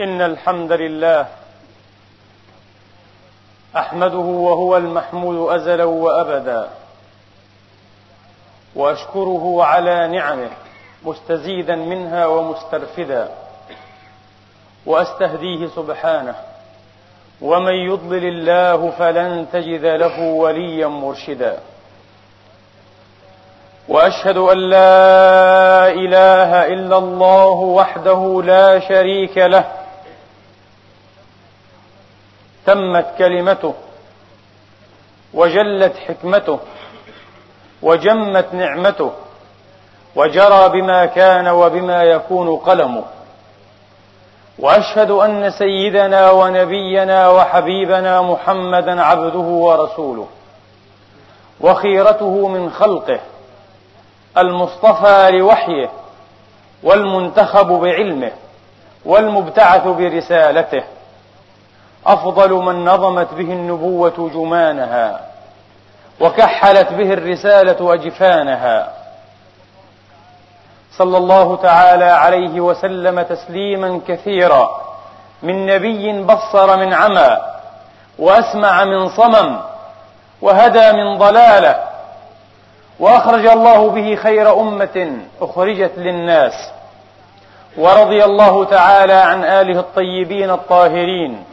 إن الحمد لله أحمده وهو المحمود أزلا وأبدا وأشكره على نعمه مستزيدا منها ومسترفدا وأستهديه سبحانه ومن يضلل الله فلن تجد له وليا مرشدا وأشهد أن لا إله إلا الله وحده لا شريك له تمت كلمته وجلت حكمته وجمت نعمته وجرى بما كان وبما يكون قلمه وأشهد أن سيدنا ونبينا وحبيبنا محمدا عبده ورسوله وخيرته من خلقه المصطفى لوحيه والمنتخب بعلمه والمبتعث برسالته أفضل من نظمت به النبوة جمانها وكحلت به الرسالة أجفانها. صلى الله تعالى عليه وسلم تسليما كثيرا. من نبي بصر من عمى وأسمع من صمم وهدى من ضلالة وأخرج الله به خير أمة أخرجت للناس. ورضي الله تعالى عن آله الطيبين الطاهرين.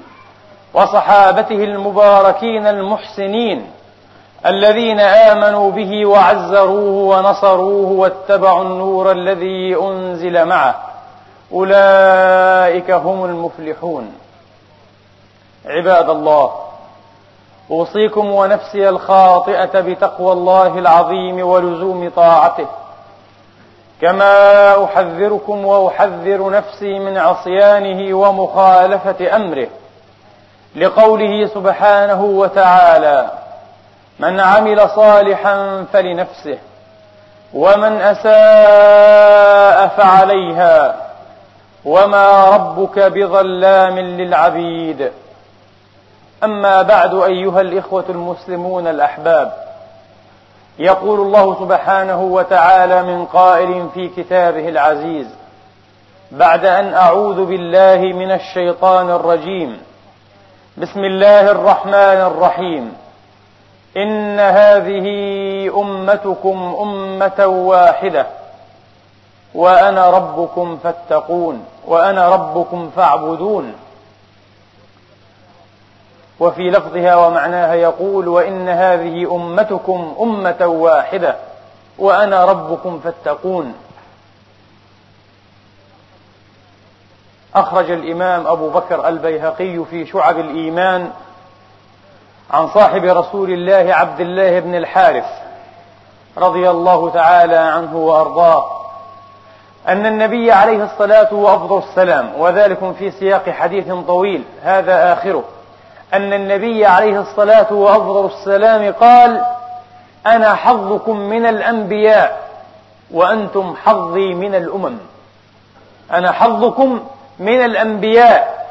وصحابته المباركين المحسنين الذين آمنوا به وعزروه ونصروه واتبعوا النور الذي أنزل معه. أولئك هم المفلحون. عباد الله أوصيكم ونفسي الخاطئة بتقوى الله العظيم ولزوم طاعته. كما أحذركم وأحذر نفسي من عصيانه ومخالفة أمره. لقوله سبحانه وتعالى من عمل صالحا فلنفسه ومن أساء فعليها وما ربك بظلام للعبيد. أما بعد أيها الإخوة المسلمون الأحباب يقول الله سبحانه وتعالى من قائل في كتابه العزيز بعد أن أعوذ بالله من الشيطان الرجيم بسم الله الرحمن الرحيم. إن هذه أمتكم أمة واحدة. وأنا ربكم فاتقون. وأنا ربكم فاعبدون. وفي لفظها ومعناها يقول وإن هذه أمتكم أمة واحدة. وأنا ربكم فاتقون. أخرج الإمام أبو بكر البيهقي في شعب الإيمان عن صاحب رسول الله عبد الله بن الحارث رضي الله تعالى عنه وأرضاه أن النبي عليه الصلاة وأفضل السلام وذلك في سياق حديث طويل هذا آخره أن النبي عليه الصلاة وأفضل السلام قال أنا حظكم من الأنبياء وأنتم حظي من الأمم. أنا حظكم من الأنبياء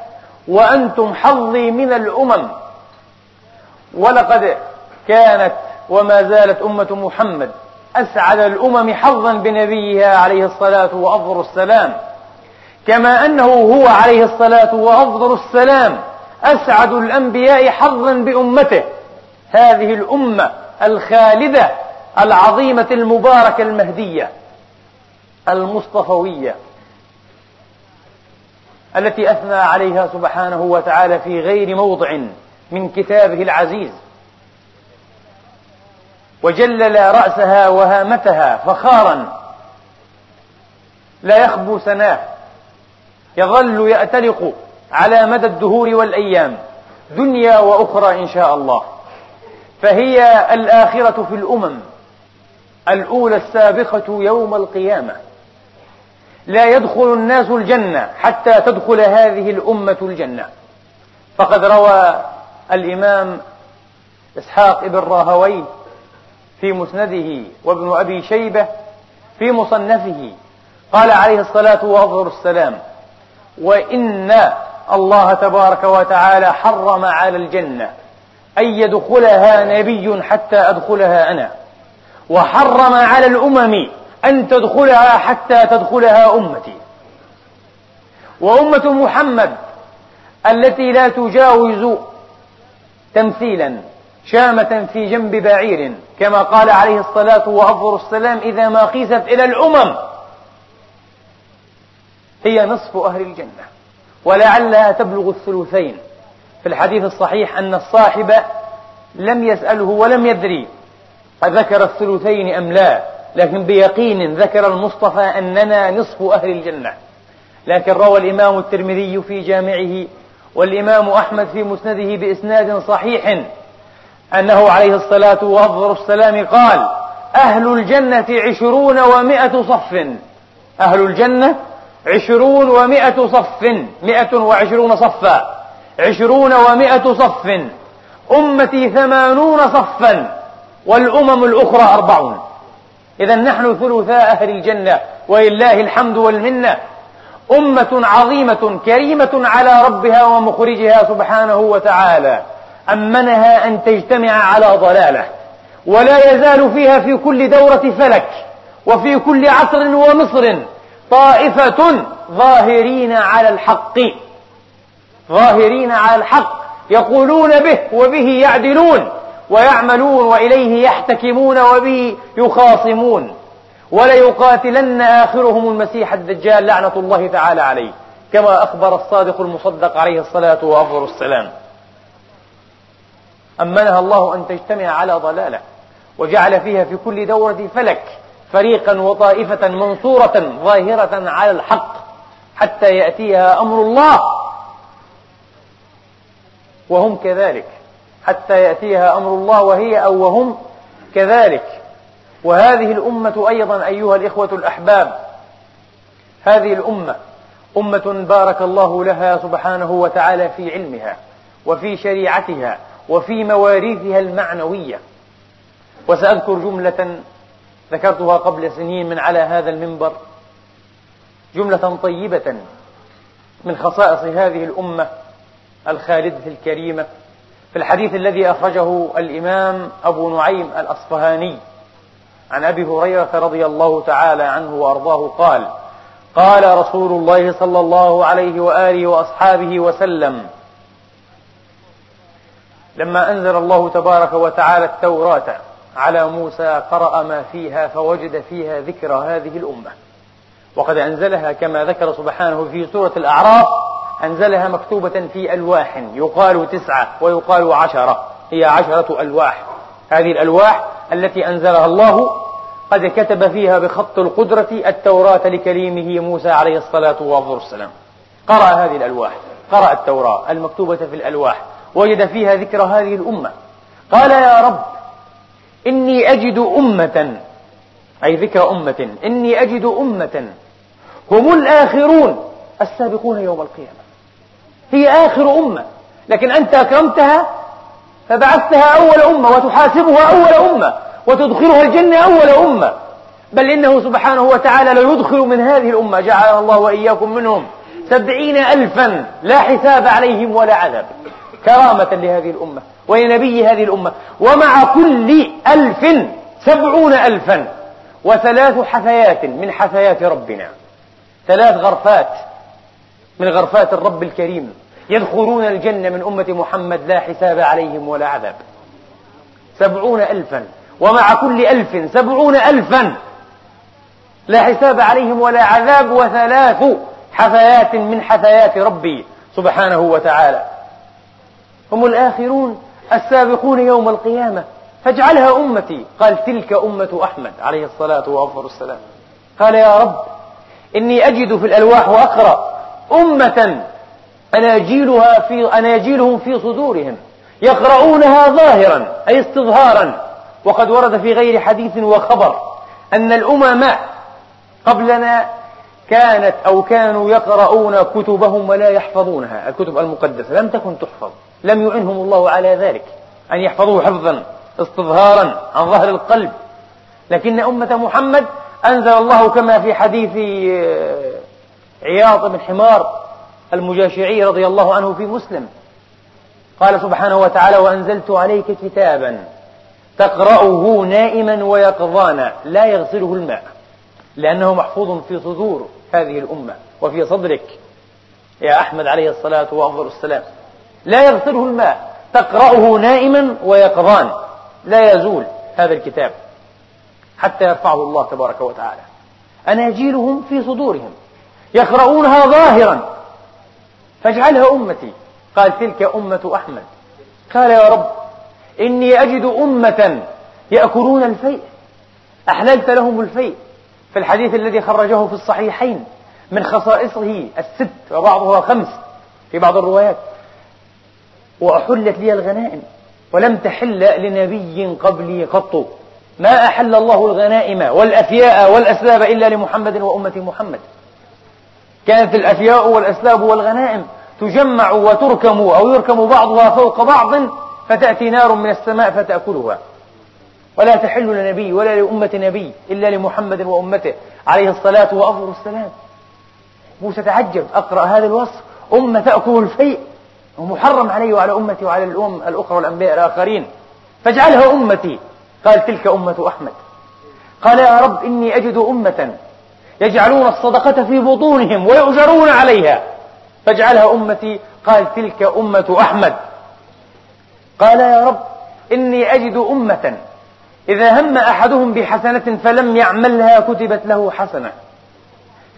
وأنتم حظي من الأمم. ولقد كانت وما زالت أمة محمد أسعد الأمم حظا بنبيها عليه الصلاة وأفضل السلام. كما أنه هو عليه الصلاة وأفضل السلام أسعد الأنبياء حظا بأمته. هذه الأمة الخالدة العظيمة المباركة المهدية المصطفوية. التي أثنى عليها سبحانه وتعالى في غير موضع من كتابه العزيز. وجلل رأسها وهامتها فخارا. لا يخبو سناه. يظل يأتلق على مدى الدهور والأيام. دنيا وأخرى إن شاء الله. فهي الآخرة في الأمم. الأولى السابقة يوم القيامة. لا يدخل الناس الجنة حتى تدخل هذه الأمة الجنة. فقد روى الإمام إسحاق بن راهويه في مسنده وابن أبي شيبة في مصنفه. قال عليه الصلاة وأفضل السلام وإن الله تبارك وتعالى حرم على الجنة أن يدخلها نبي حتى أدخلها أنا وحرم على الأمم أن تدخلها حتى تدخلها أمتي. وأمة محمد التي لا تجاوز تمثيلا شامة في جنب بعير كما قال عليه الصلاة وأفضل السلام إذا ما قيست إلى الأمم هي نصف أهل الجنة. ولعلها تبلغ الثلثين. في الحديث الصحيح أن الصاحب لم يسأله ولم يدري أذكر الثلثين أم لا. لكن بيقين ذكر المصطفى أننا نصف أهل الجنة. لكن روى الإمام الترمذي في جامعه والإمام أحمد في مسنده بإسناد صحيح أنه عليه الصلاة والسلام قال أهل الجنة عشرون ومائة صف. أهل الجنة عشرون ومائة صف مائة وعشرون صفا عشرون ومائة صف. أمتي ثمانون صفا والأمم الأخرى أربعون. إذا نحن ثلثاء أهل الجنة ولله الحمد والمنة. أمة عظيمة كريمة على ربها ومخرجها سبحانه وتعالى. أمنها أن تجتمع على ضلالة. ولا يزال فيها في كل دورة فلك وفي كل عصر ومصر طائفة ظاهرين على الحق. ظاهرين على الحق يقولون به وبه يعدلون. ويعملون وإليه يحتكمون وبه يخاصمون. وليقاتلن آخرهم المسيح الدجال لعنة الله تعالى عليه كما أخبر الصادق المصدق عليه الصلاة وأفضل السلام. أمنها الله أن تجتمع على ضلالة وجعل فيها في كل دورة فلك فريقا وطائفة منصورة ظاهرة على الحق حتى يأتيها أمر الله. وهم كذلك. حتى يأتيها أمر الله وهي أو وهم كذلك. وهذه الأمة أيضا أيها الإخوة الأحباب هذه الأمة أمة بارك الله لها سبحانه وتعالى في علمها وفي شريعتها وفي مواريثها المعنوية. وسأذكر جملة ذكرتها قبل سنين من على هذا المنبر. جملة طيبة من خصائص هذه الأمة الخالدة الكريمة. في الحديث الذي أخرجه الإمام أبو نعيم الأصفهاني عن أبي هريرة رضي الله تعالى عنه وأرضاه قال قال رسول الله صلى الله عليه وآله وأصحابه وسلم لما أنزل الله تبارك وتعالى التوراة على موسى قرأ ما فيها فوجد فيها ذكر هذه الأمة وقد أنزلها كما ذكر سبحانه في سورة الأعراف أنزلها مكتوبة في ألواح يقال تسعة ويقال عشرة هي عشرة ألواح. هذه الألواح التي أنزلها الله قد كتب فيها بخط القدرة التوراة لكليمه موسى عليه الصلاة والسلام. قرأ هذه الألواح قرأ التوراة المكتوبة في الألواح وجد فيها ذكر هذه الأمة. قال يا رب إني أجد أمة أي ذكر أمة إني أجد أمة هم الآخرون السابقون يوم القيامة. هي آخر أمة. لكن أنت أكرمتها فبعثتها أول أمة وتحاسبها أول أمة وتدخلها الجنة أول أمة. بل إنه سبحانه وتعالى ليدخل من هذه الأمة. جعلنا الله وإياكم منهم سبعين ألفا لا حساب عليهم ولا عذاب. كرامة لهذه الأمة ولنبي هذه الأمة. ومع كل ألف سبعون ألفا وثلاث حثيات من حثيات ربنا. ثلاث غرفات من غرفات الرب الكريم يدخلون الجنة من أمة محمد لا حساب عليهم ولا عذاب. سبعون ألفا. ومع كل ألف سبعون ألفا. لا حساب عليهم ولا عذاب وثلاث حثيات من حثيات ربي سبحانه وتعالى. هم الآخرون السابقون يوم القيامة. فاجعلها أمتي. قال تلك أمة أحمد عليه الصلاة والسلام. قال يا رب إني أجد في الألواح وأقرأ. أمة أناجيلها في أناجيلهم في صدورهم يقرؤونها ظاهرا أي استظهارا. وقد ورد في غير حديث وخبر أن الأمم قبلنا كانت أو كانوا يقرؤون كتبهم ولا يحفظونها الكتب المقدسة لم تكن تحفظ لم يعنهم الله على ذلك أن يحفظوه حفظا استظهارا عن ظهر القلب. لكن أمة محمد أنزل الله كما في حديث آه، عياض بن حمار المجاشعي رضي الله عنه في مسلم. قال سبحانه وتعالى وأنزلت عليك كتابا تقرأه نائما ويقظانا لا يغسله الماء لأنه محفوظ في صدور هذه الأمة وفي صدرك. يا أحمد عليه الصلاة وأفضل السلام. لا يغسله الماء تقرأه نائما ويقظان لا يزول هذا الكتاب حتى يرفعه الله تبارك وتعالى. أناجيلهم في صدورهم يقرؤونها ظاهرا. فاجعلها أمتي. قال تلك أمة أحمد. قال يا رب إني أجد أمة يأكلون الفيء. أحللت لهم الفيء. في الحديث الذي خرجه في الصحيحين من خصائصه الست وبعضها خمس في بعض الروايات. وأحلت لي الغنائم. ولم تحل لنبي قبلي قط. ما أحل الله الغنائم والأفياء والأسلاب إلا لمحمد وأمة محمد. كانت الأفياء والأسلاب والغنائم تجمع وتركم أو يركم بعضها فوق بعض فتأتي نار من السماء فتأكلها. ولا تحل لنبي ولا لأمة نبي إلا لمحمد وأمته عليه الصلاة وأفضل السلام. موسى تعجب أقرأ هذا الوصف. أمة تأكل الفيء ومحرم علي وعلى أمتي وعلى الأمم الأخرى والأنبياء الآخرين. فاجعلها أمتي. قال تلك أمة أحمد. قال يا رب إني أجد أمة يجعلون الصدقة في بطونهم ويؤجرون عليها. فاجعلها أمتي قال تلك أمة أحمد. قال يا رب إني أجد أمة إذا هم أحدهم بحسنة فلم يعملها كتبت له حسنة.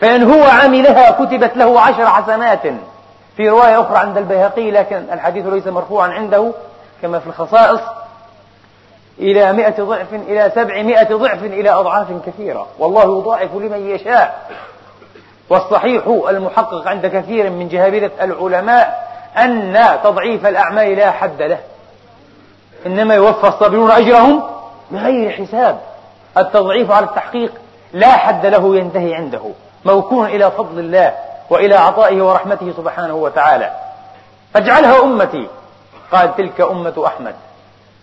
فإن هو عملها كتبت له عشر حسنات. في رواية أخرى عند البيهقي لكن الحديث ليس مرفوعا عنده كما في الخصائص. إلى مئة ضعف إلى سبعمائة ضعف إلى أضعاف كثيرة. والله يضاعف لمن يشاء. والصحيح المحقق عند كثير من جهابذة العلماء أن تضعيف الأعمال لا حد له. إنما يوفى الصابرون أجرهم بغير حساب. التضعيف على التحقيق لا حد له ينتهي عنده. موكول إلى فضل الله وإلى عطائه ورحمته سبحانه وتعالى. فاجعلها أمتي. قال تلك أمة أحمد.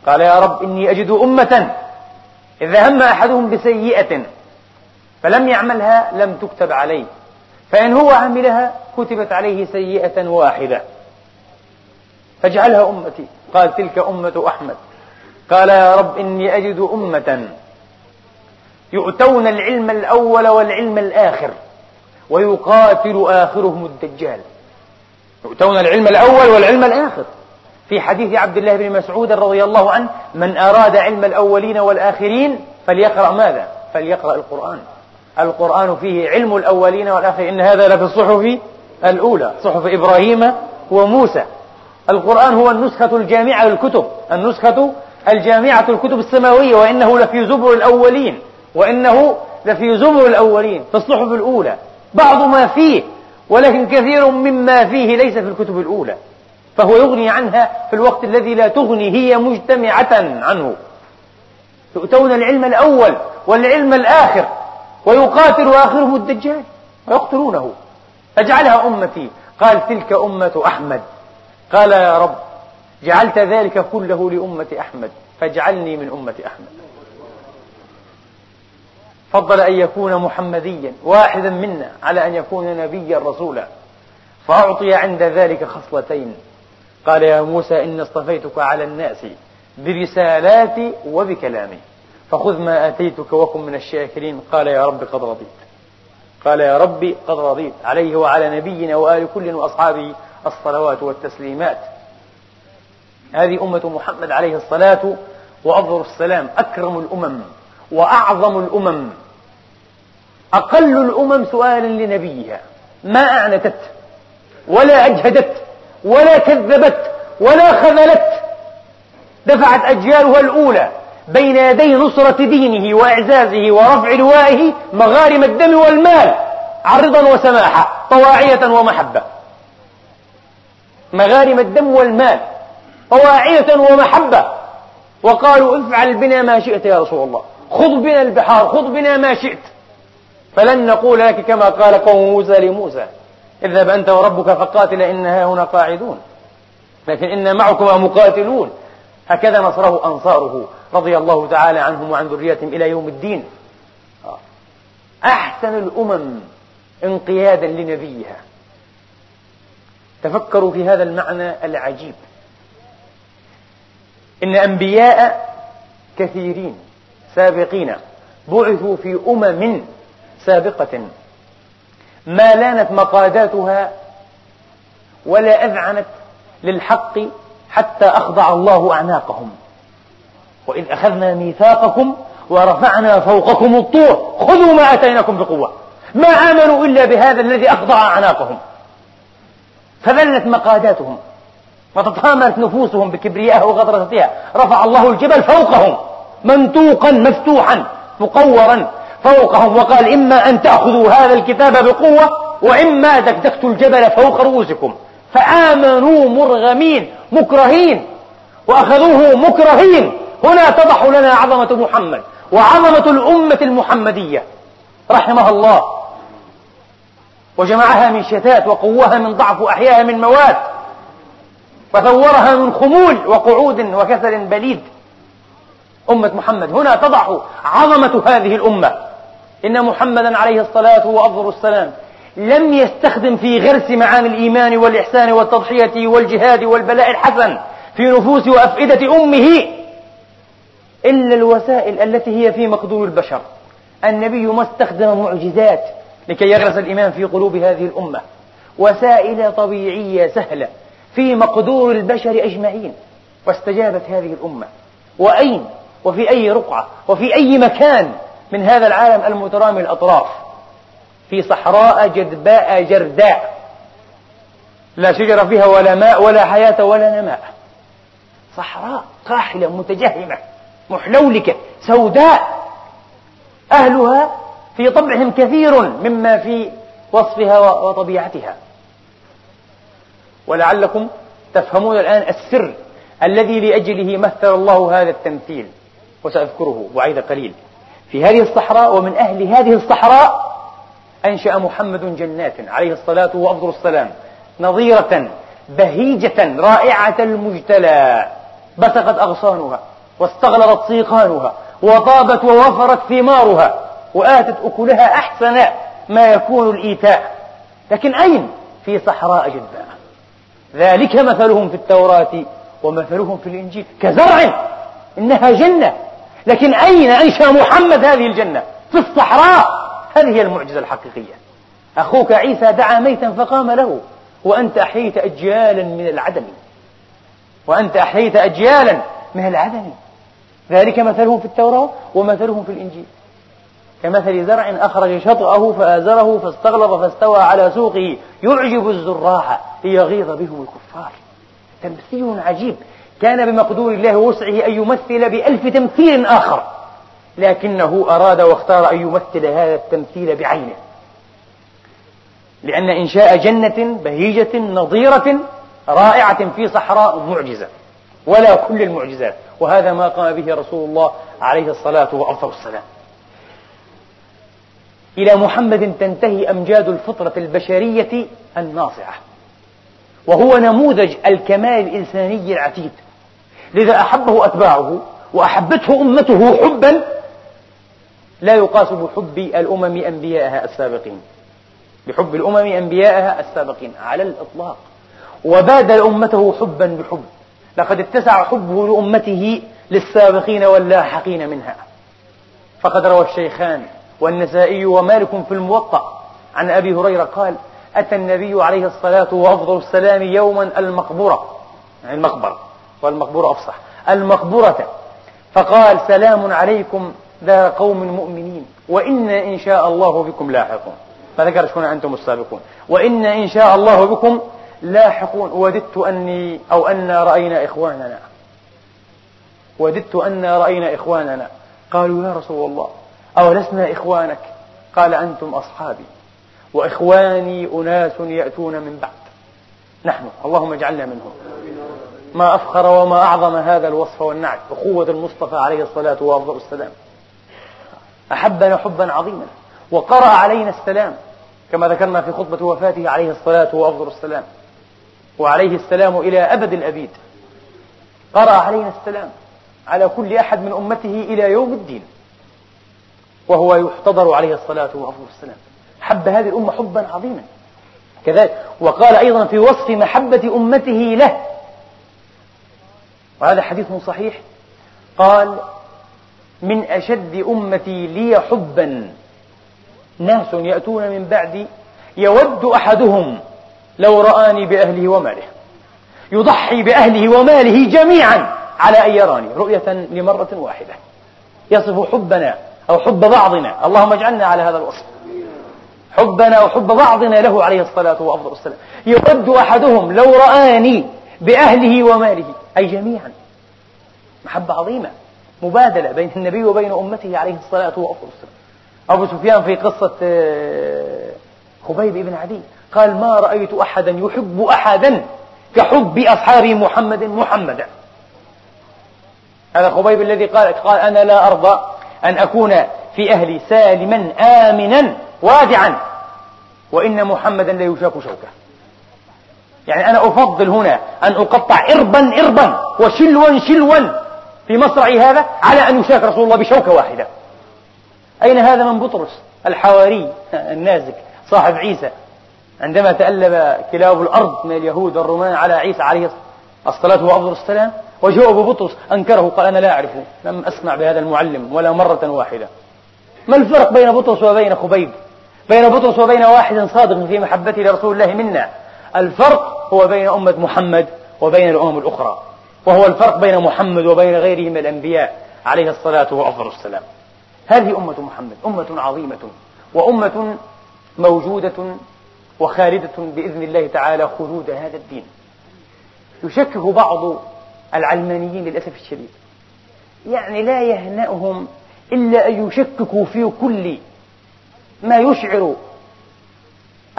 قال يا رب إني أجد أمة إذا هم أحدهم بسيئة فلم يعملها لم تكتب عليه فإن هو عملها كتبت عليه سيئة واحدة. فاجعلها أمتي. قال تلك أمة أحمد. قال يا رب إني أجد أمة يؤتون العلم الأول والعلم الآخر ويقاتل آخرهم الدجال. يؤتون العلم الأول والعلم الآخر. في حديث عبد الله بن مسعود رضي الله عنه من أراد علم الأولين والآخرين فليقرأ ماذا؟ فليقرأ القرآن. القرآن فيه علم الأولين والآخرين. إن هذا لفي الصحف الأولى صحف إبراهيم وموسى. القرآن هو النسخة الجامعة للكتب النسخة الجامعة الكتب السماوية وإنه لفي زبر الأولين وإنه لفي زبر الأولين في الصحف الأولى. بعض ما فيه ولكن كثير مما فيه ليس في الكتب الأولى. فهو يغني عنها في الوقت الذي لا تغني هي مجتمعة عنه. يؤتون العلم الأول والعلم الآخر ويقاتل آخرهم الدجال ويقتلونه. فاجعلها أمتي. قال تلك أمة أحمد. قال يا رب جعلت ذلك كله لأمة أحمد. فاجعلني من أمة أحمد. فضل أن يكون محمديا واحدا منا على أن يكون نبيا رسولا. فأعطي عند ذلك خصلتين. قال يا موسى إني اصطفيتك على الناس برسالاتي وبكلامي. فخذ ما آتيتك وكن من الشاكرين. قال يا رب قد رضيت. قال يا ربي قد رضيت. عليه وعلى نبينا وآل كل وأصحابه الصلوات والتسليمات. هذه أمة محمد عليه الصلاة وأفضل السلام. أكرم الأمم وأعظم الأمم. أقل الأمم سؤالا لنبيها. ما أعنتت ولا أجهدت. ولا كذبت ولا خذلت. دفعت أجيالها الأولى بين يدي نصرة دينه وإعزازه ورفع لوائه مغارم الدم والمال عرضا وسماحة طواعية ومحبة. مغارم الدم والمال طواعية ومحبة. وقالوا افعل بنا ما شئت يا رسول الله خذ بنا البحار خذ بنا ما شئت. فلن نقول لك كما قال قوم موسى لموسى اذهب أنت وربك فقاتل إنها هنا قاعدون. لكن إنا معكما مقاتلون. هكذا نصره أنصاره رضي الله تعالى عنهم وعن ذريتهم إلى يوم الدين. أحسن الأمم انقيادا لنبيها. تفكروا في هذا المعنى العجيب. إن أنبياء كثيرين سابقين بعثوا في أمم سابقة. ما لانت مقاداتها ولا أذعنت للحق حتى أخضع الله أعناقهم. وإذ أخذنا ميثاقكم ورفعنا فوقكم الطور خذوا ما أتيناكم بقوة. ما آمنوا إلا بهذا الذي أخضع أعناقهم. فذلت مقاداتهم وتطامرت نفوسهم بكبريائها وغطرستها. رفع الله الجبل فوقهم منطوقا مفتوحا مقورا. فوقهم وقال إما أن تأخذوا هذا الكتاب بقوة وإما دكدكت الجبل فوق رؤوسكم. فآمنوا مرغمين مكرهين وأخذوه مكرهين. هنا تضح لنا عظمة محمد وعظمة الأمة المحمدية. رحمها الله. وجمعها من شتات وقواها من ضعف وأحياها من موات وثورها من خمول وقعود وكسل بليد. أمة محمد هنا تضع عظمة هذه الأمة. إن محمدا عليه الصلاة وأفضل السلام لم يستخدم في غرس معاني الإيمان والإحسان والتضحية والجهاد والبلاء الحسن في نفوس وأفئدة أمه إلا الوسائل التي هي في مقدور البشر. النبي ما استخدم معجزات لكي يغرس الإيمان في قلوب هذه الأمة. وسائل طبيعية سهلة في مقدور البشر أجمعين واستجابت هذه الأمة. وأين؟ وفي أي رقعة؟ وفي أي مكان؟ من هذا العالم المترامي الأطراف في صحراء جدباء جرداء. لا شجر فيها ولا ماء ولا حياة ولا نماء. صحراء قاحلة متجهمة محلولكة سوداء. أهلها في طبعهم كثير مما في وصفها وطبيعتها. ولعلكم تفهمون الآن السر الذي لأجله مثل الله هذا التمثيل وسأذكره بعيد قليل. في هذه الصحراء ومن أهل هذه الصحراء أنشأ محمد جنات عليه الصلاة وأفضل السلام نظيرة بهيجة رائعة المجتلى. بسقت أغصانها واستغلظت سيقانها وطابت ووفرت ثمارها وآتت أكلها أحسن ما يكون الإيتاء. لكن أين؟ في صحراء جداء ذلك مثلهم في التوراة ومثلهم في الإنجيل. كزرع إنها جنة. لكن أين أنشأ محمد هذه الجنة؟ في الصحراء. هذه هي المعجزة الحقيقية. أخوك عيسى دعا ميتا فقام له وأنت أحييت أجيالا من العدم. وأنت أحييت أجيالا من العدم. ذلك مثلهم في التوراة ومثلهم في الإنجيل. كمثل زرع أخرج شطأه فآزره فاستغلظ فاستوى على سوقه. يعجب الزراع ليغيظ بهم الكفار. تمثيل عجيب. كان بمقدور الله وسعه أن يمثل بألف تمثيل آخر. لكنه أراد واختار أن يمثل هذا التمثيل بعينه. لأن إنشاء جنة بهيجة نظيرة رائعة في صحراء معجزة. ولا كل المعجزات. وهذا ما قام به رسول الله عليه الصلاة وأفضل السلام إلى محمد تنتهي أمجاد الفطرة البشرية الناصعة وهو نموذج الكمال الإنساني العتيد. لذا أحبه أتباعه وأحبته أمته حبا لا يقاس بحب الأمم أنبياءها السابقين. بحب الأمم أنبياءها السابقين على الإطلاق. وبادل أمته حبا بحب. لقد اتسع حبه لأمته للسابقين واللاحقين منها. فقد روى الشيخان والنسائي ومالك في الموطأ عن أبي هريرة قال أتى النبي عليه الصلاة وأفضل السلام يوما المقبرة يعني المقبرة. والمقبرة أفصح. المقبرة فقال سلام عليكم ذا قوم مؤمنين. وإنا إن شاء الله بكم لاحقون. فذكر شكون أنتم السابقون؟ وإنا إن شاء الله بكم لاحقون. وددت أني أو أنا رأينا إخواننا. وددت أنا رأينا إخواننا. قالوا يا رسول الله أولسنا إخوانك؟ قال أنتم أصحابي. وإخواني أناس يأتون من بعد. نحن اللهم اجعلنا منهم. ما أفخر وما أعظم هذا الوصف والنعت أخوة المصطفى عليه الصلاة وأفضل السلام أحبنا حبا عظيما وقرأ علينا السلام كما ذكرنا في خطبة وفاته عليه الصلاة وأفضل السلام وعليه السلام إلى أبد الأبيد. قرأ علينا السلام على كل أحد من أمته إلى يوم الدين وهو يحتضر عليه الصلاة وأفضل السلام حب هذه الأمة حبا عظيما. كذلك وقال أيضا في وصف محبة أمته له وهذا حديث صحيح. قال من أشد أمتي لي حبا. ناس يأتون من بعدي يود أحدهم لو رآني بأهله وماله يضحي بأهله وماله جميعا على أن يراني رؤية لمرة واحدة. يصف حبنا أو حب بعضنا. اللهم اجعلنا على هذا الوصف. حبنا وحب بعضنا له عليه الصلاة والسلام. يود أحدهم لو رآني بأهله وماله أي جميعا. محبة عظيمة. مبادلة بين النبي وبين أمته عليه الصلاة والسلام. أبو سفيان في قصة آه، خبيب بن عدي. قال ما رأيت أحدا يحب أحدا كحب أصحاب محمد محمدا هذا خبيب الذي قال قال أنا لا أرضى أن أكون في أهلي سالما آمنا وادعا وإن محمدا ليشاك شوكه. يعني أنا أفضل هنا أن أقطع إربا إربا وشلوا شلوا في مصرعي هذا على أن يشاك رسول الله بشوكة واحدة. أين هذا من بطرس؟ الحواري النازك صاحب عيسى. عندما تألب كلاب الأرض من اليهود والرومان على عيسى عليه الصلاة وأفضل السلام وجاء أبو بطرس أنكره قال أنا لا أعرفه لم أسمع بهذا المعلم ولا مرة واحدة. ما الفرق بين بطرس وبين خبيب؟ بين بطرس وبين واحد صادق في محبته لرسول الله منا. الفرق هو بين أمة محمد وبين الأمم الأخرى. وهو الفرق بين محمد وبين غيره من الأنبياء عليه الصلاة وأفضل السلام. هذه أمة محمد أمة عظيمة وأمة موجودة وخالدة بإذن الله تعالى خلود هذا الدين. يشكك بعض العلمانيين للأسف الشديد. يعني لا يهنأهم إلا أن يشككوا في كل ما يشعر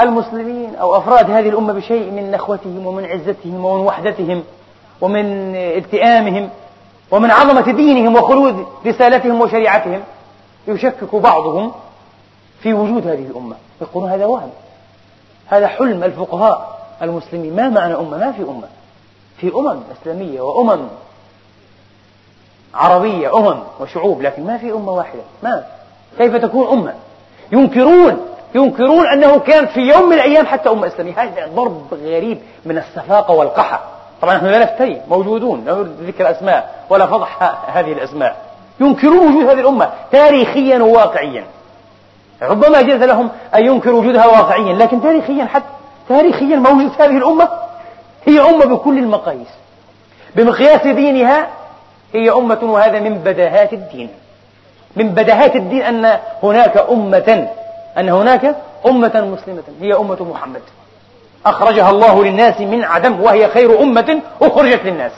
المسلمين أو أفراد هذه الأمة بشيء من نخوتهم ومن عزتهم ومن وحدتهم ومن التئامهم ومن عظمة دينهم وخلود رسالتهم وشريعتهم يشكك بعضهم في وجود هذه الأمة. يقولون هذا وهم. هذا حلم الفقهاء المسلمين. ما معنى أمة؟ ما في أمة. في أمم إسلامية وأمم عربية أمم وشعوب لكن ما في أمة واحدة. ما؟ كيف تكون أمة؟ ينكرون ينكرون أنه كان في يوم من الأيام حتى أمة إسلامية هذا ضرب غريب من السفاقة والقحة. طبعا نحن لا نفتري موجودون لا نريد ذكر أسماء ولا فضح هذه الأسماء. ينكرون وجود هذه الأمة تاريخيا وواقعيا. ربما جاز لهم أن ينكروا وجودها واقعيا لكن تاريخيا حتى تاريخيا موجود هذه الأمة هي أمة بكل المقاييس. بمقياس دينها هي أمة وهذا من بداهات الدين. من بداهات الدين أن هناك أمة أن هناك أمة مسلمة هي أمة محمد. أخرجها الله للناس من عدم وهي خير أمة أخرجت للناس.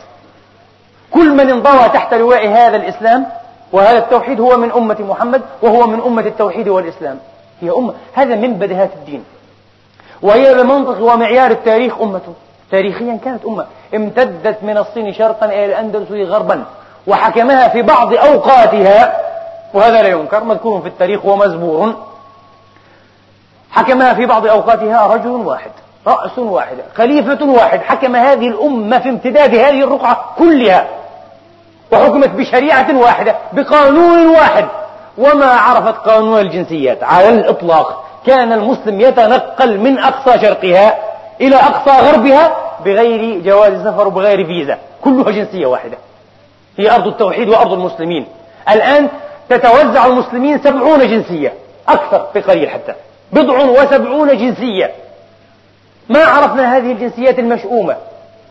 كل من انضوى تحت لواء هذا الإسلام وهذا التوحيد هو من أمة محمد وهو من أمة التوحيد والإسلام. هي أمة هذا من بديهات الدين. وهي بمنطق ومعيار التاريخ أمة. تاريخيا كانت أمة. امتدت من الصين شرقا إلى الأندلس غربا وحكمها في بعض أوقاتها وهذا لا ينكر مذكور في التاريخ ومزبور. حكمها في بعض أوقاتها رجل واحد رأس واحد خليفة واحد حكم هذه الأمة في امتداد هذه الرقعة كلها وحكمت بشريعة واحدة بقانون واحد. وما عرفت قانون الجنسيات على الإطلاق كان المسلم يتنقل من أقصى شرقها إلى أقصى غربها بغير جواز سفر وبغير فيزا. كلها جنسية واحدة. هي أرض التوحيد وأرض المسلمين. الآن تتوزع المسلمين سبعون جنسية أكثر بقليل حتى. بضع وسبعون جنسية. ما عرفنا هذه الجنسيات المشؤومة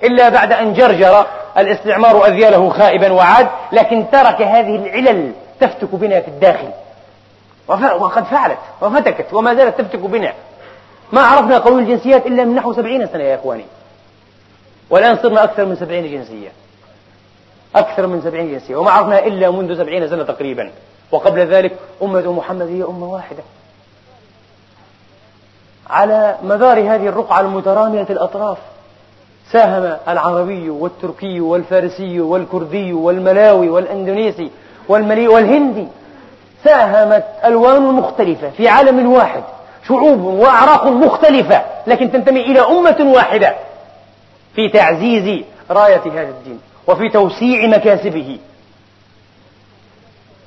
إلا بعد أن جرجر الاستعمار أذياله خائبا وعاد لكن ترك هذه العلل تفتك بنا في الداخل. وقد فعلت وفتكت وما زالت تفتك بنا. ما عرفنا قانون الجنسيات إلا من نحو سبعين سنة يا إخواني. والآن صرنا أكثر من سبعين جنسية. أكثر من سبعين جنسية وما عرفنا إلا منذ سبعين سنة تقريبا. وقبل ذلك أمة محمد هي أمة واحدة. على مدار هذه الرقعة المترامية الأطراف. ساهم العربي والتركي والفارسي والكردي والملاوي والإندونيسي والملي والهندي. ساهمت ألوان مختلفة في عالم واحد شعوب وأعراق مختلفة لكن تنتمي إلى أمة واحدة. في تعزيز راية هذا الدين وفي توسيع مكاسبه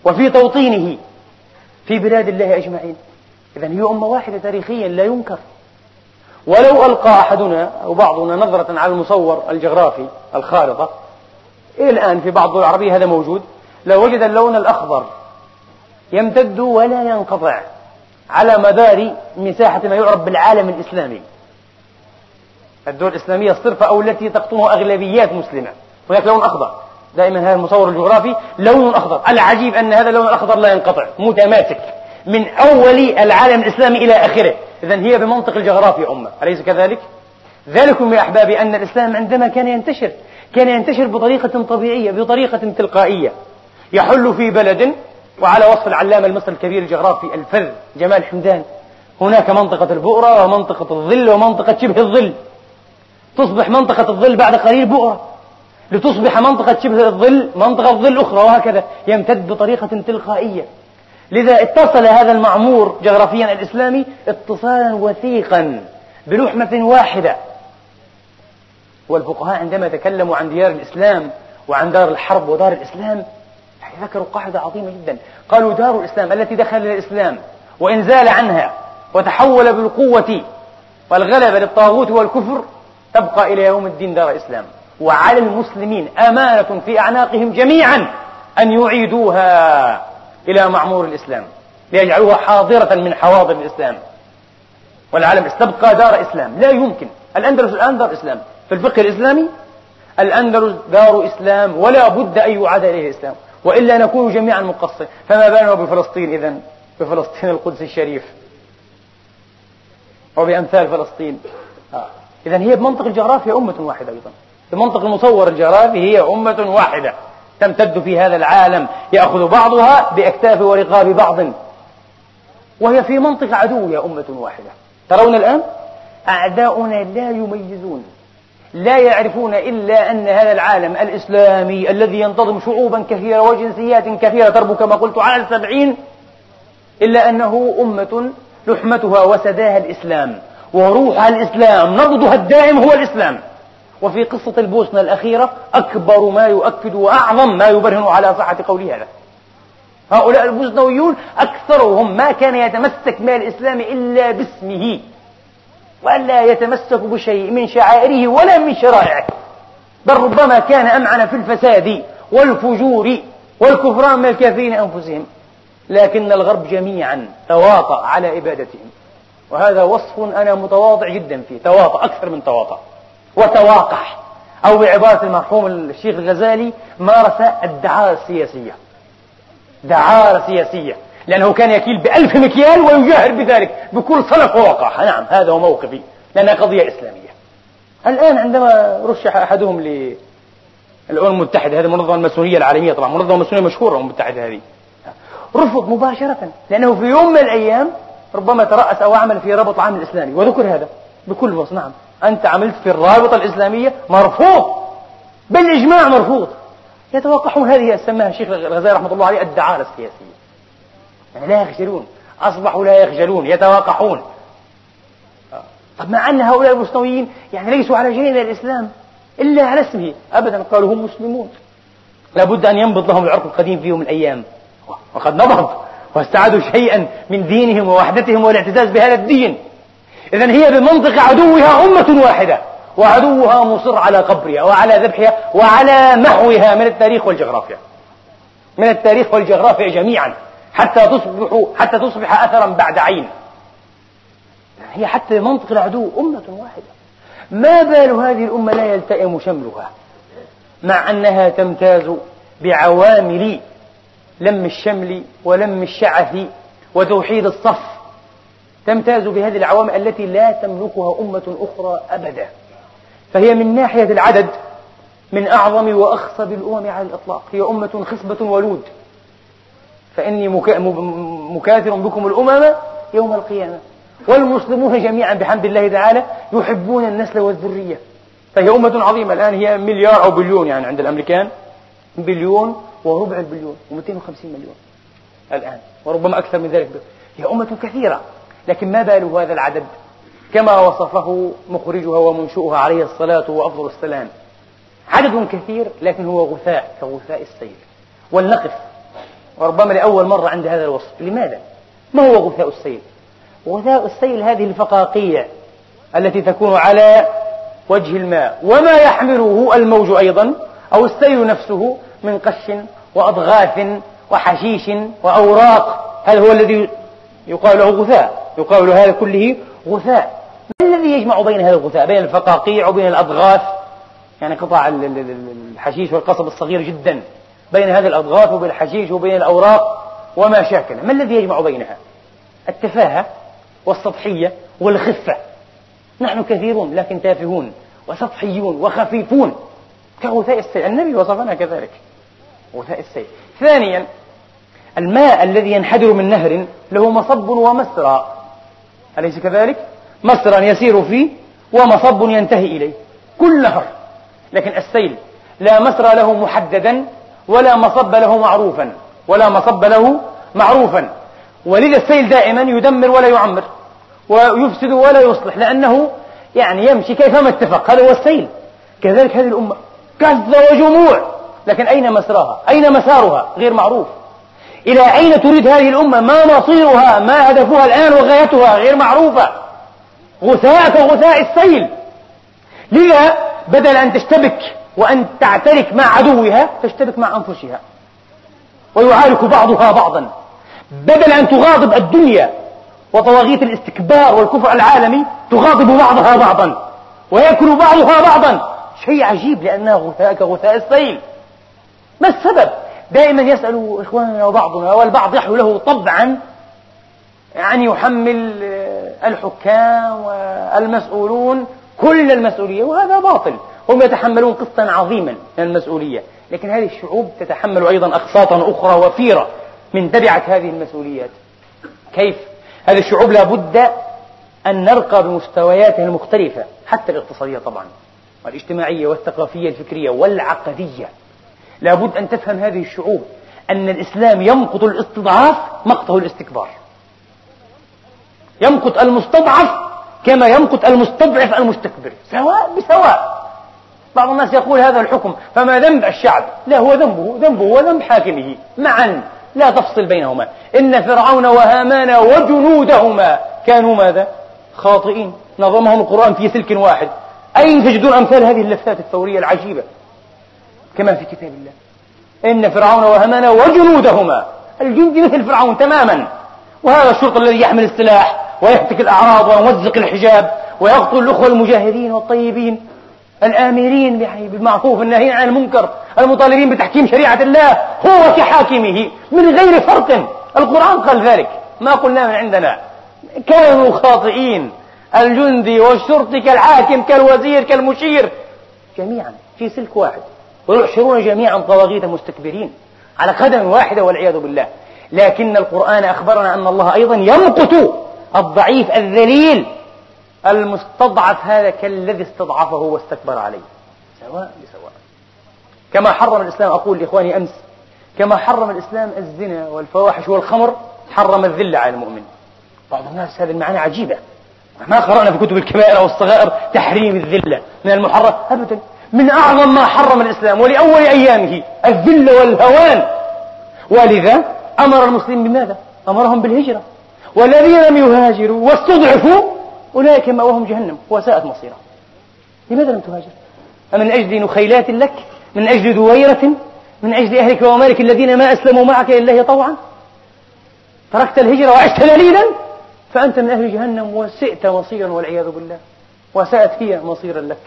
وفي توطينه في بلاد الله أجمعين. إذا هي أمة واحدة تاريخيا لا ينكر. ولو ألقى أحدنا أو بعضنا نظرة على المصور الجغرافي الخارطة إلى الآن في بعض الدول العربية هذا موجود لوجد اللون الأخضر يمتد ولا ينقطع على مدار مساحة ما يعرف بالعالم الإسلامي. الدول الإسلامية الصرفة أو التي تقطنها أغلبيات مسلمة. هناك لون أخضر. دائما هذا المصور الجغرافي لون أخضر. العجيب أن هذا اللون الأخضر لا ينقطع. متماسك. من أول العالم الإسلامي إلى آخره. إذا هي بمنطق الجغرافيا أمة. أليس كذلك؟ ذلكم يا أحبابي أن الإسلام عندما كان ينتشر كان ينتشر بطريقة طبيعية بطريقة تلقائية. يحل في بلد وعلى وصف العلامة المصري الكبير الجغرافي الفذ جمال حمدان هناك منطقة البؤرة ومنطقة الظل ومنطقة شبه الظل. تصبح منطقة الظل بعد قليل بؤرة. لتصبح منطقة شبه الظل منطقة ظل أخرى وهكذا يمتد بطريقة تلقائية. لذا اتصل هذا المعمور جغرافيا الإسلامي اتصالا وثيقا بلحمة واحدة. والفقهاء عندما تكلموا عن ديار الإسلام وعن دار الحرب ودار الإسلام ذكروا قاعدة عظيمة جدا. قالوا دار الإسلام التي دخل الإسلام وإن زال عنها وتحول بالقوة والغلبة للطاغوت والكفر تبقى إلى يوم الدين دار إسلام وعلى المسلمين أمانة في أعناقهم جميعا أن يعيدوها. إلى معمور الإسلام ليجعلوها حاضرة من حواضر الإسلام. والعالم استبقى دار إسلام لا يمكن. الأندلس الآن دار إسلام. في الفقه الإسلامي الأندلس دار إسلام ولا بد أن يعاد إليه الإسلام. وإلا نكون جميعا مقصرين. فما بالنا بفلسطين إذا بفلسطين القدس الشريف. وبأمثال فلسطين. آه. إذا هي بمنطق الجغرافيا أمة واحدة أيضا. بمنطق المصور الجغرافي هي أمة واحدة. تمتد في هذا العالم يأخذ بعضها بأكتاف ورقاب بعض. وهي في منطق عدو يا أمة واحدة. ترون الآن؟ أعداؤنا لا يميزون لا يعرفون إلا أن هذا العالم الإسلامي الذي ينتظم شعوبا كثيرة وجنسيات كثيرة تربو كما قلت على السبعين إلا أنه أمة لحمتها وسداها الإسلام وروحها الإسلام نبضها الدائم هو الإسلام. وفي قصة البوسنة الأخيرة أكبر ما يؤكد وأعظم ما يبرهن على صحة قول هذا. هؤلاء البوسنويون أكثرهم ما كان يتمسك من الإسلام إلا باسمه وألا يتمسك بشيء من شعائره ولا من شرائعه بل ربما كان أمعن في الفساد والفجور والكفران من الكافرين أنفسهم. لكن الغرب جميعا تواطأ على إبادتهم وهذا وصف أنا متواضع جدا فيه تواطأ أكثر من تواطأ. وتواقح أو بعبارة المرحوم الشيخ الغزالي مارس الدعارة السياسية. دعارة سياسية. لأنه كان يكيل بألف مكيال ويجاهر بذلك بكل صلف ووقاحة. نعم هذا هو موقفي لأنها قضية إسلامية. الآن عندما رشح أحدهم للأمم المتحدة هذه المنظمة الماسونية العالمية طبعا منظمة ماسونية مشهورة الأمم المتحدة هذه. رفض مباشرة لأنه في يوم من الأيام ربما ترأس أو عمل في رابط العام الإسلامي. وذكر هذا بكل وصف. نعم. أنت عملت في الرابطة الإسلامية مرفوض بالإجماع مرفوض. يتوقعون هذه سماها الشيخ الغزالي رحمة الله عليه الدعارة السياسية. يعني لا يخجلون أصبحوا لا يخجلون يتواقحون طب مع أن هؤلاء المسلمين يعني ليسوا على شيء من الإسلام إلا على اسمه. أبدا قالوا هم مسلمون. لابد أن ينبض لهم العرق القديم في يوم من الأيام. وقد نبض واستعادوا شيئا من دينهم ووحدتهم والاعتزاز بهذا الدين. إذا هي بمنطق عدوها أمة واحدة وعدوها مصر على قبرها وعلى ذبحها وعلى محوها من التاريخ والجغرافيا. من التاريخ والجغرافيا جميعا حتى تصبح حتى تصبح أثرا بعد عين. هي حتى منطق العدو أمة واحدة. ما بال هذه الأمة لا يلتئم شملها مع أنها تمتاز بعوامل لم الشمل ولم الشعث وتوحيد الصف تمتاز بهذه العوامل التي لا تملكها أمة أخرى أبدا. فهي من ناحية العدد من أعظم وأخصب الأمم على الإطلاق. هي أمة خصبة ولود. فإني مكاثر بكم الأمم يوم القيامة. والمسلمون جميعا بحمد الله تعالى يحبون النسل والذرية. فهي أمة عظيمة. الآن هي مليار أو بليون يعني عند الأمريكان. بليون وربع البليون. و250 مليون. الآن. وربما أكثر من ذلك. هي أمة كثيرة. لكن ما بال هذا العدد؟ كما وصفه مخرجها ومنشؤها عليه الصلاة وأفضل السلام. عدد كثير لكن هو غثاء كغثاء السيل. ولنقف وربما لأول مرة عند هذا الوصف. لماذا؟ ما هو غثاء السيل؟ غثاء السيل هذه الفقاقيع التي تكون على وجه الماء. وما يحمله الموج أيضا أو السيل نفسه من قش وأضغاث وحشيش وأوراق. هذا هو الذي يقال له غثاء يقال له هذا كله غثاء. ما الذي يجمع بين هذا الغثاء؟ بين الفقاقيع وبين الأضغاث؟ يعني قطع الحشيش والقصب الصغير جدا. بين هذه الأضغاث وبين الحشيش وبين الأوراق وما شاكل. ما الذي يجمع بينها؟ التفاهة والسطحية والخفة. نحن كثيرون لكن تافهون وسطحيون وخفيفون. كغثاء السيل النبي وصفنا كذلك. غثاء السيل ثانيا الماء الذي ينحدر من نهر له مصب ومسرى. أليس كذلك؟ مسرى يسير فيه ومصب ينتهي إليه. كل نهر. لكن السيل لا مسرى له محددا ولا مصب له معروفا. ولا مصب له معروفا. ولذا السيل دائما يدمر ولا يعمر. ويفسد ولا يصلح. لأنه يعني يمشي كيفما اتفق. هذا هو السيل. كذلك هذه الأمة. كثرة وجموع. لكن أين مسراها؟ أين مسارها؟ غير معروف. إلى أين تريد هذه الأمة؟ ما مصيرها؟ ما هدفها الآن وغايتها غير معروفة. غثاء كغثاء السيل. لذا بدل أن تشتبك وأن تعترك مع عدوها تشتبك مع أنفسها. ويعارك بعضها بعضا. بدل أن تغاضب الدنيا وطواغيت الاستكبار والكفر العالمي تغاضب بعضها بعضا. ويأكل بعضها بعضا. شيء عجيب لأنها غثاء كغثاء السيل. ما السبب؟ دائما يسأل إخواننا وبعضنا والبعض يحلو له طبعا أن يحمل الحكام والمسؤولون كل المسؤولية وهذا باطل. هم يتحملون قسطا عظيما من المسؤولية. لكن هذه الشعوب تتحمل أيضا أقساطا أخرى وفيرة من تبعة هذه المسؤوليات. كيف؟ هذه الشعوب لابد أن نرقى بمستوياتها المختلفة حتى الاقتصادية طبعا والاجتماعية والثقافية الفكرية والعقدية. لابد أن تفهم هذه الشعوب أن الإسلام يمقت الاستضعاف مقته الاستكبار. يمقت المستضعف كما يمقت المستضعف المستكبر. سواء بسواء. بعض الناس يقول هذا الحكم فما ذنب الشعب؟ لا هو ذنبه ذنبه وذنب حاكمه. معا لا تفصل بينهما. إن فرعون وهامان وجنودهما كانوا ماذا؟ خاطئين. نظمهم القرآن في سلك واحد. أين تجدون أمثال هذه اللفتات الثورية العجيبة؟ كما في كتاب الله. إن فرعون وهامان وجنودهما الجند مثل فرعون تماما. وهذا الشرطة الذي يحمل السلاح ويهتك الأعراض ويمزق الحجاب ويقتل الأخوة المجاهدين والطيبين الآمرين بالمعروف الناهين عن المنكر المطالبين بتحكيم شريعة الله هو كحاكمه من غير فرق. القرآن قال ذلك. ما قلنا من عندنا. كانوا خاطئين. الجندي والشرطي كالحاكم كالوزير كالمشير. جميعا في سلك واحد. ويحشرون جميعا طواغيت مستكبرين على قدم واحدة والعياذ بالله. لكن القرآن أخبرنا أن الله أيضا يمقت الضعيف الذليل المستضعف هذا كالذي استضعفه واستكبر عليه. سواء بسواء. كما حرم الإسلام أقول لإخواني أمس كما حرم الإسلام الزنا والفواحش والخمر حرم الذلة على المؤمن. بعض الناس هذه المعاني عجيبة. ما قرأنا في كتب الكبائر أو الصغائر تحريم الذلة من المحرم. أبدا. من أعظم ما حرم الإسلام ولأول أيامه الذل والهوان ولذا أمر المسلمين بماذا؟ أمرهم بالهجرة والذين لم يهاجروا واستضعفوا أولئك مأواهم جهنم وساءت مصيرهم لماذا لم تهاجر؟ أمن أجل نخيلات لك؟ من أجل دويرة؟ من أجل أهلك ومالك الذين ما أسلموا معك لله طوعا؟ تركت الهجرة وعشت ذليلا فأنت من أهل جهنم وسئت مصيرا والعياذ بالله وساءت هي مصيرا لك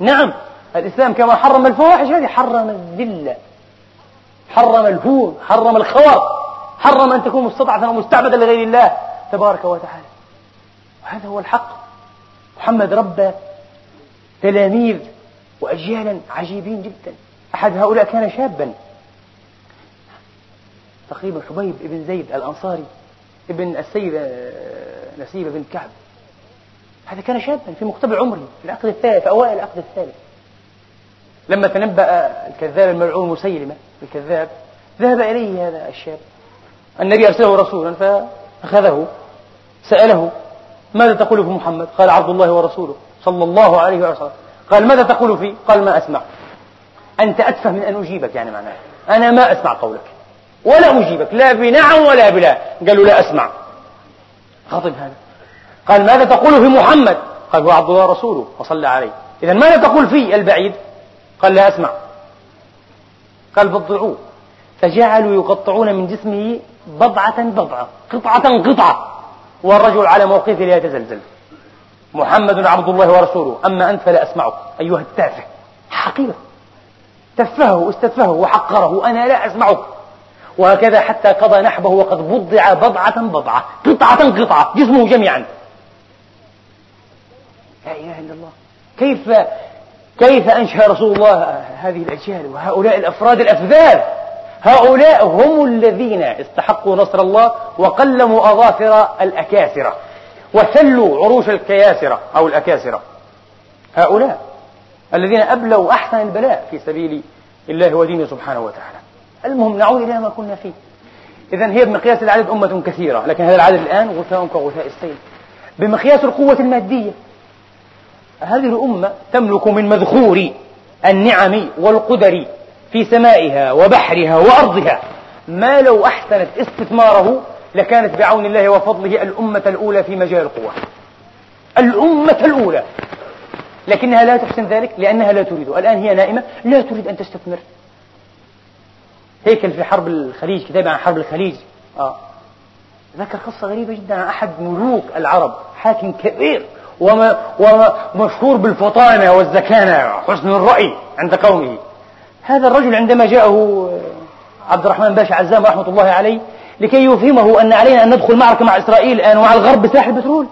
نعم الإسلام كما حرم الفواحش هذه حرم الذلة حرم الهون حرم الخور حرم أن تكون مستضعفا ومستعبدا لغير الله تبارك وتعالى. وهذا هو الحق. محمد ربى تلاميذ وأجيالا عجيبين جدا. أحد هؤلاء كان شابا. تقريبا حبيب بن زيد الأنصاري ابن السيدة نسيبة بن كعب. هذا كان شابا في مقتبل عمره في العقد الثالث في أوائل العقد الثالث. لما تنبأ الكذاب الملعون مسيلمة الكذاب ذهب إليه هذا الشاب. النبي أرسله رسولا فأخذه سأله ماذا تقول في محمد؟ قال عبد الله ورسوله صلى الله عليه وسلم. قال ماذا تقول فيه قال ما أسمع. أنت أتفه من أن أجيبك يعني معناه. أنا ما أسمع قولك. ولا أجيبك. لا بنعم ولا بلا قال له لا أسمع. غضب هذا. قال ماذا تقول في محمد؟ قال هو عبد الله رسوله وصلى عليه. إذا ماذا تقول في البعيد؟ قال لا أسمع. قال بضعوه فجعلوا يقطعون من جسمه بضعة بضعة قطعة قطعة. والرجل على موقفه لا يتزلزل. محمد عبد الله ورسوله أما أنت فلا أسمعك. أيها التافه. حقيقة تفهه واستتفهه وحقره. أنا لا أسمعك. وهكذا حتى قضى نحبه وقد بضع بضعة بضعة قطعة قطعة جسمه جميعا. لا إله إلا الله. كيف كيف أنشأ رسول الله هذه الأجيال وهؤلاء الأفراد الأفذاذ؟ هؤلاء هم الذين استحقوا نصر الله وقلموا أظافر الأكاسرة وسلوا عروش الكياسرة أو الأكاسرة. هؤلاء الذين أبلوا أحسن البلاء في سبيل الله ودينه سبحانه وتعالى. المهم نعود إلى ما كنا فيه. إذا هي بمقياس العدد أمة كثيرة لكن هذا العدد الآن غثاء كغثاء السيل. بمقياس القوة المادية. هذه الأمة تملك من مذخور النعم والقدر في سمائها وبحرها وأرضها. ما لو أحسنت استثماره لكانت بعون الله وفضله الأمة الأولى في مجال القوة الأمة الأولى. لكنها لا تحسن ذلك لأنها لا تريد. الآن هي نائمة لا تريد أن تستثمر. هيكل في حرب الخليج كتاب عن حرب الخليج. آه. ذكر قصة غريبة جدا عن أحد ملوك العرب حاكم كبير. ومشهور بالفطانة والزكانة حسن الرأي عند قومه. هذا الرجل عندما جاءه عبد الرحمن باشا عزام رحمة الله عليه لكي يفهمه أن علينا أن ندخل معركة مع إسرائيل الآن ومع الغرب بسلاح البترول.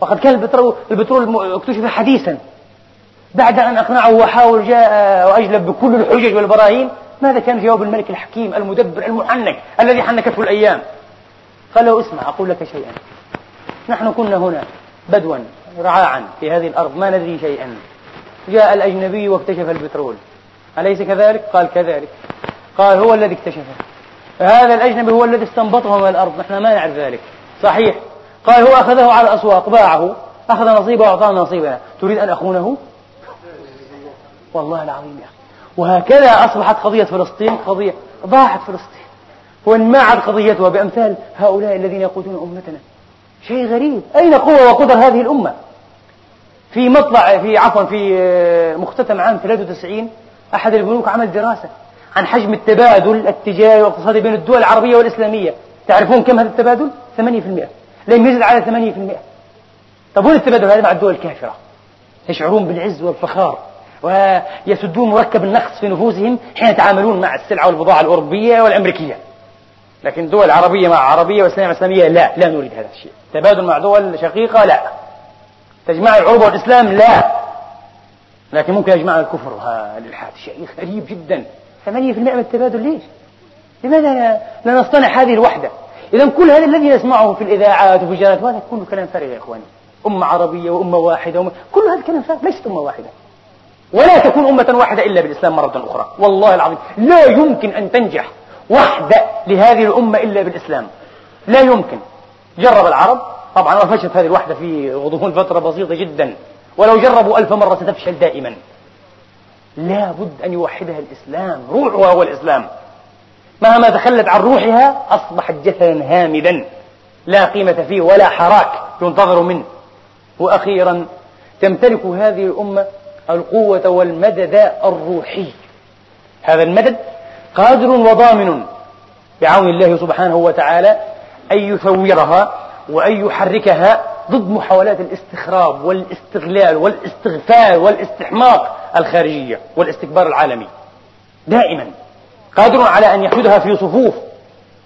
وقد كان البترول, البترول اكتشف حديثا. بعد أن أقنعه وحاول جاء وأجلب بكل الحجج والبراهين ماذا كان جواب الملك الحكيم المدبر المحنك الذي حنكته الأيام؟ قال له اسمع أقول لك شيئا. نحن كنا هنا بدوا. رعاعا في هذه الأرض ما ندري شيئا. جاء الأجنبي واكتشف البترول. أليس كذلك؟ قال كذلك. قال هو الذي اكتشفه. هذا الأجنبي هو الذي استنبطه من الأرض نحن ما نعرف ذلك. صحيح. قال هو أخذه على الأسواق باعه أخذ نصيبه وأعطانا نصيبنا تريد أن أخونه؟ والله العظيم يا أخي. وهكذا أصبحت قضية فلسطين قضية ضاعت فلسطين. وانماعت قضيتها بأمثال هؤلاء الذين يقودون أمتنا. شيء غريب. أين قوة وقدر هذه الأمة؟ في مطلع في عفوا في آه، مختتم عام 93 أحد البنوك عمل دراسة عن حجم التبادل التجاري والاقتصادي بين الدول العربية والإسلامية. تعرفون كم هذا التبادل؟ 8% لم يزد على 8% طب وين التبادل هذا مع الدول الكافرة؟ يشعرون بالعز والفخار ويسدون مركب النقص في نفوسهم حين يتعاملون مع السلعة والبضاعة الأوروبية والأمريكية. لكن دول عربية مع عربية وإسلامية مع إسلامية لا لا نريد هذا الشيء. تبادل مع دول شقيقة لا. تجمع العروبة والإسلام لا. لكن ممكن يجمعنا الكفر والإلحاد شيء غريب جدا. 8% من التبادل ليش؟ لماذا لا نصطنع هذه الوحدة؟ إذا كل هذا الذي نسمعه في الإذاعات وفي الجرائد هذا كله كلام فارغ يا إخواني. أمة عربية وأمة واحدة وأمة كل هذا كلام فارغ ليست أمة واحدة. ولا تكون أمة واحدة إلا بالإسلام مرة أخرى. والله العظيم لا يمكن أن تنجح وحدة لهذه الأمة إلا بالإسلام. لا يمكن. جرب العرب. طبعا وفشلت هذه الوحدة في غضون فترة بسيطة جدا. ولو جربوا ألف مرة ستفشل دائما. لا بد أن يوحدها الإسلام. روحها هو الإسلام. مهما تخلت عن روحها أصبحت جسدا هامدا. لا قيمة فيه ولا حراك ينتظر منه. وأخيرا تمتلك هذه الأمة القوة والمدد الروحي. هذا المدد قادر وضامن بعون الله سبحانه وتعالى أن يثورها وأن يحركها ضد محاولات الاستخراب والاستغلال والاستغفال والاستحماق الخارجية والاستكبار العالمي. دائما قادر على أن يحشدها في صفوف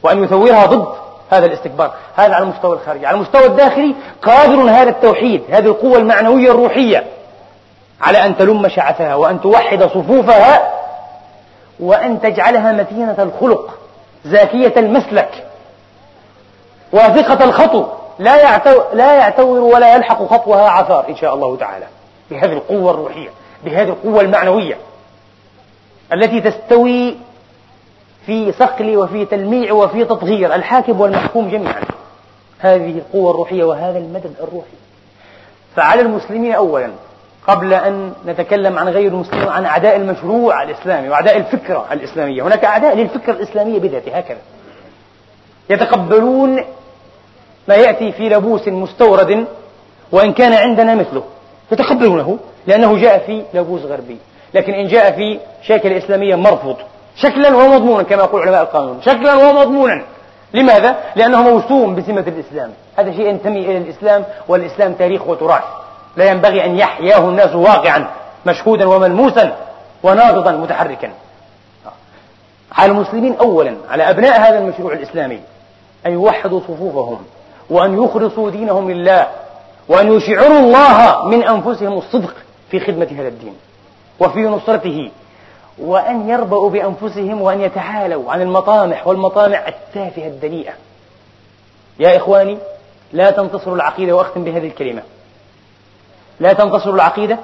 وأن يثورها ضد هذا الاستكبار. هذا على المستوى الخارجي. على المستوى الداخلي قادر هذا التوحيد هذه القوة المعنوية الروحية على أن تلم شعثها وأن توحد صفوفها وأن تجعلها متينة الخلق زاكية المسلك واثقة الخطو. لا يعتو لا يعتور ولا يلحق خطوها عثار إن شاء الله تعالى بهذه القوة الروحية بهذه القوة المعنوية التي تستوي في صقل وفي تلميع وفي تطهير الحاكم والمحكوم جميعا. هذه القوة الروحية وهذا المدد الروحي. فعلى المسلمين أولا قبل أن نتكلم عن غير المسلمين عن أعداء المشروع الإسلامي وأعداء الفكرة الإسلامية. هناك أعداء للفكرة الإسلامية بذاتها هكذا. يتقبلون ما يأتي في لبوس مستورد وإن كان عندنا مثله. يتقبلونه لأنه جاء في لبوس غربي. لكن إن جاء في شكل إسلامية مرفوض. شكلا ومضمونا كما يقول علماء القانون. شكلا ومضمونا لماذا؟ لأنه موسوم بسمة الإسلام. هذا شيء ينتمي إلى الإسلام والإسلام تاريخ وتراث. لا ينبغي أن يحياه الناس واقعا مشهودا وملموسا وناضضا متحركا. على المسلمين أولا على أبناء هذا المشروع الإسلامي أن يوحدوا صفوفهم وأن يخلصوا دينهم لله وأن يشعروا الله من أنفسهم الصدق في خدمة هذا الدين وفي نصرته وأن يربأوا بأنفسهم وأن يتعالوا عن المطامح والمطامع التافهة الدنيئة. يا إخواني لا تنتصروا العقيدة وأختم بهذه الكلمة. لا تنتصر العقيدة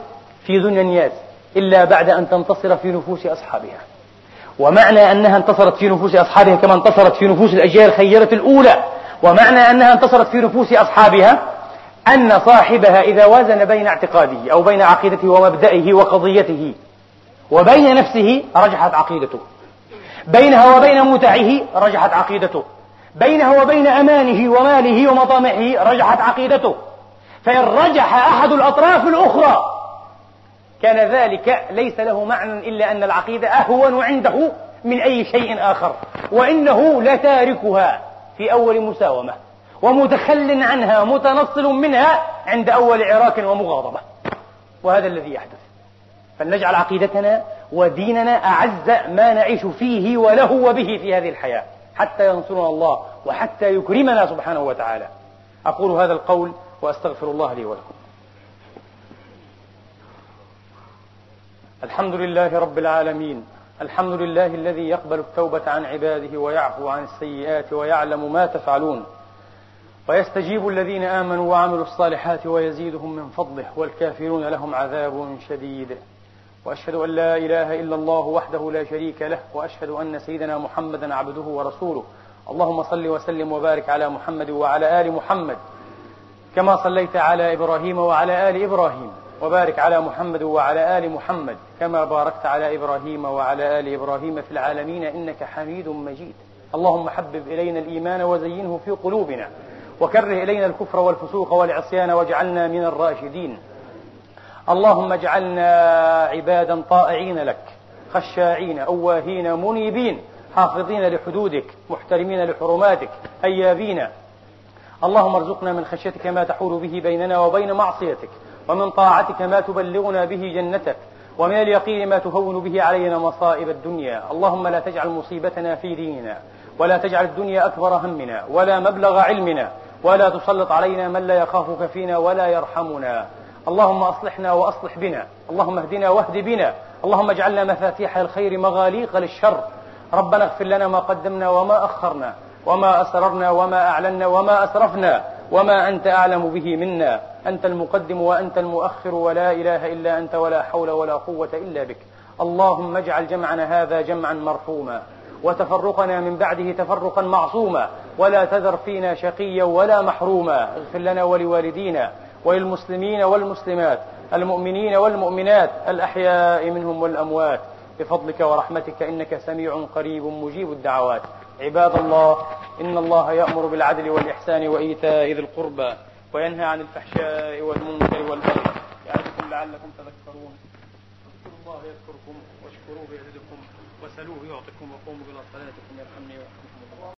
في دنيا الناس إلا بعد أن تنتصر في نفوس أصحابها. ومعنى أنها انتصرت في نفوس أصحابها كما انتصرت في نفوس الأجيال الخيرة الأولى. ومعنى أنها انتصرت في نفوس أصحابها أن صاحبها إذا وازن بين اعتقاده أو بين عقيدته ومبدئه وقضيته وبين نفسه رجحت عقيدته. بينها وبين متعه رجحت عقيدته. بينه وبين أمانه وماله ومطامعه رجحت عقيدته. فإن رجح أحد الأطراف الأخرى كان ذلك ليس له معنى إلا أن العقيدة أهون عنده من أي شيء آخر وإنه لتاركها في أول مساومة ومتخل عنها متنصل منها عند أول عراك ومغاضبة وهذا الذي يحدث. فلنجعل عقيدتنا وديننا أعز ما نعيش فيه وله وبه في هذه الحياة حتى ينصرنا الله وحتى يكرمنا سبحانه وتعالى. أقول هذا القول وأستغفر الله لي ولكم. الحمد لله رب العالمين. الحمد لله الذي يقبل التوبة عن عباده ويعفو عن السيئات ويعلم ما تفعلون. ويستجيب الذين آمنوا وعملوا الصالحات ويزيدهم من فضله والكافرون لهم عذاب شديد. وأشهد أن لا إله إلا الله وحده لا شريك له. وأشهد أن سيدنا محمدا عبده ورسوله. اللهم صل وسلم وبارك على محمد وعلى آل محمد. كما صليت على إبراهيم وعلى آل إبراهيم. وبارك على محمد وعلى آل محمد كما باركت على إبراهيم وعلى آل إبراهيم في العالمين إنك حميد مجيد. اللهم حبب إلينا الإيمان وزينه في قلوبنا وكره إلينا الكفر والفسوق والعصيان واجعلنا من الراشدين. اللهم اجعلنا عبادا طائعين لك خشاعين أواهين منيبين حافظين لحدودك محترمين لحرماتك أيابين اللهم ارزقنا من خشيتك ما تحول به بيننا وبين معصيتك ومن طاعتك ما تبلغنا به جنتك ومن اليقين ما تهون به علينا مصائب الدنيا. اللهم لا تجعل مصيبتنا في ديننا ولا تجعل الدنيا أكبر همنا ولا مبلغ علمنا ولا تسلط علينا من لا يخافك فينا ولا يرحمنا. اللهم أصلحنا وأصلح بنا. اللهم اهدنا واهد بنا. اللهم اجعلنا مفاتيح الخير مغاليق للشر. ربنا اغفر لنا ما قدمنا وما أخرنا. وما أسررنا وما أعلنا وما أسرفنا وما أنت أعلم به منا. أنت المقدم وأنت المؤخر ولا إله إلا أنت ولا حول ولا قوة إلا بك. اللهم اجعل جمعنا هذا جمعا مرحوما. وتفرقنا من بعده تفرقا معصوما. ولا تذر فينا شقيا ولا محروما. اغفر لنا ولوالدينا وللمسلمين والمسلمات المؤمنين والمؤمنات الأحياء منهم والأموات. بفضلك ورحمتك إنك سميع قريب مجيب الدعوات. عباد الله إن الله يأمر بالعدل والإحسان وإيتاء ذي القربى وينهى عن الفحشاء والمنكر والبغي. يعظكم لعلكم تذكرون. اذكروا الله يذكركم واشكروه يزدكم وسلوه يعطكم وقوموا إلى صلاتكم يرحمني ويرحمكم.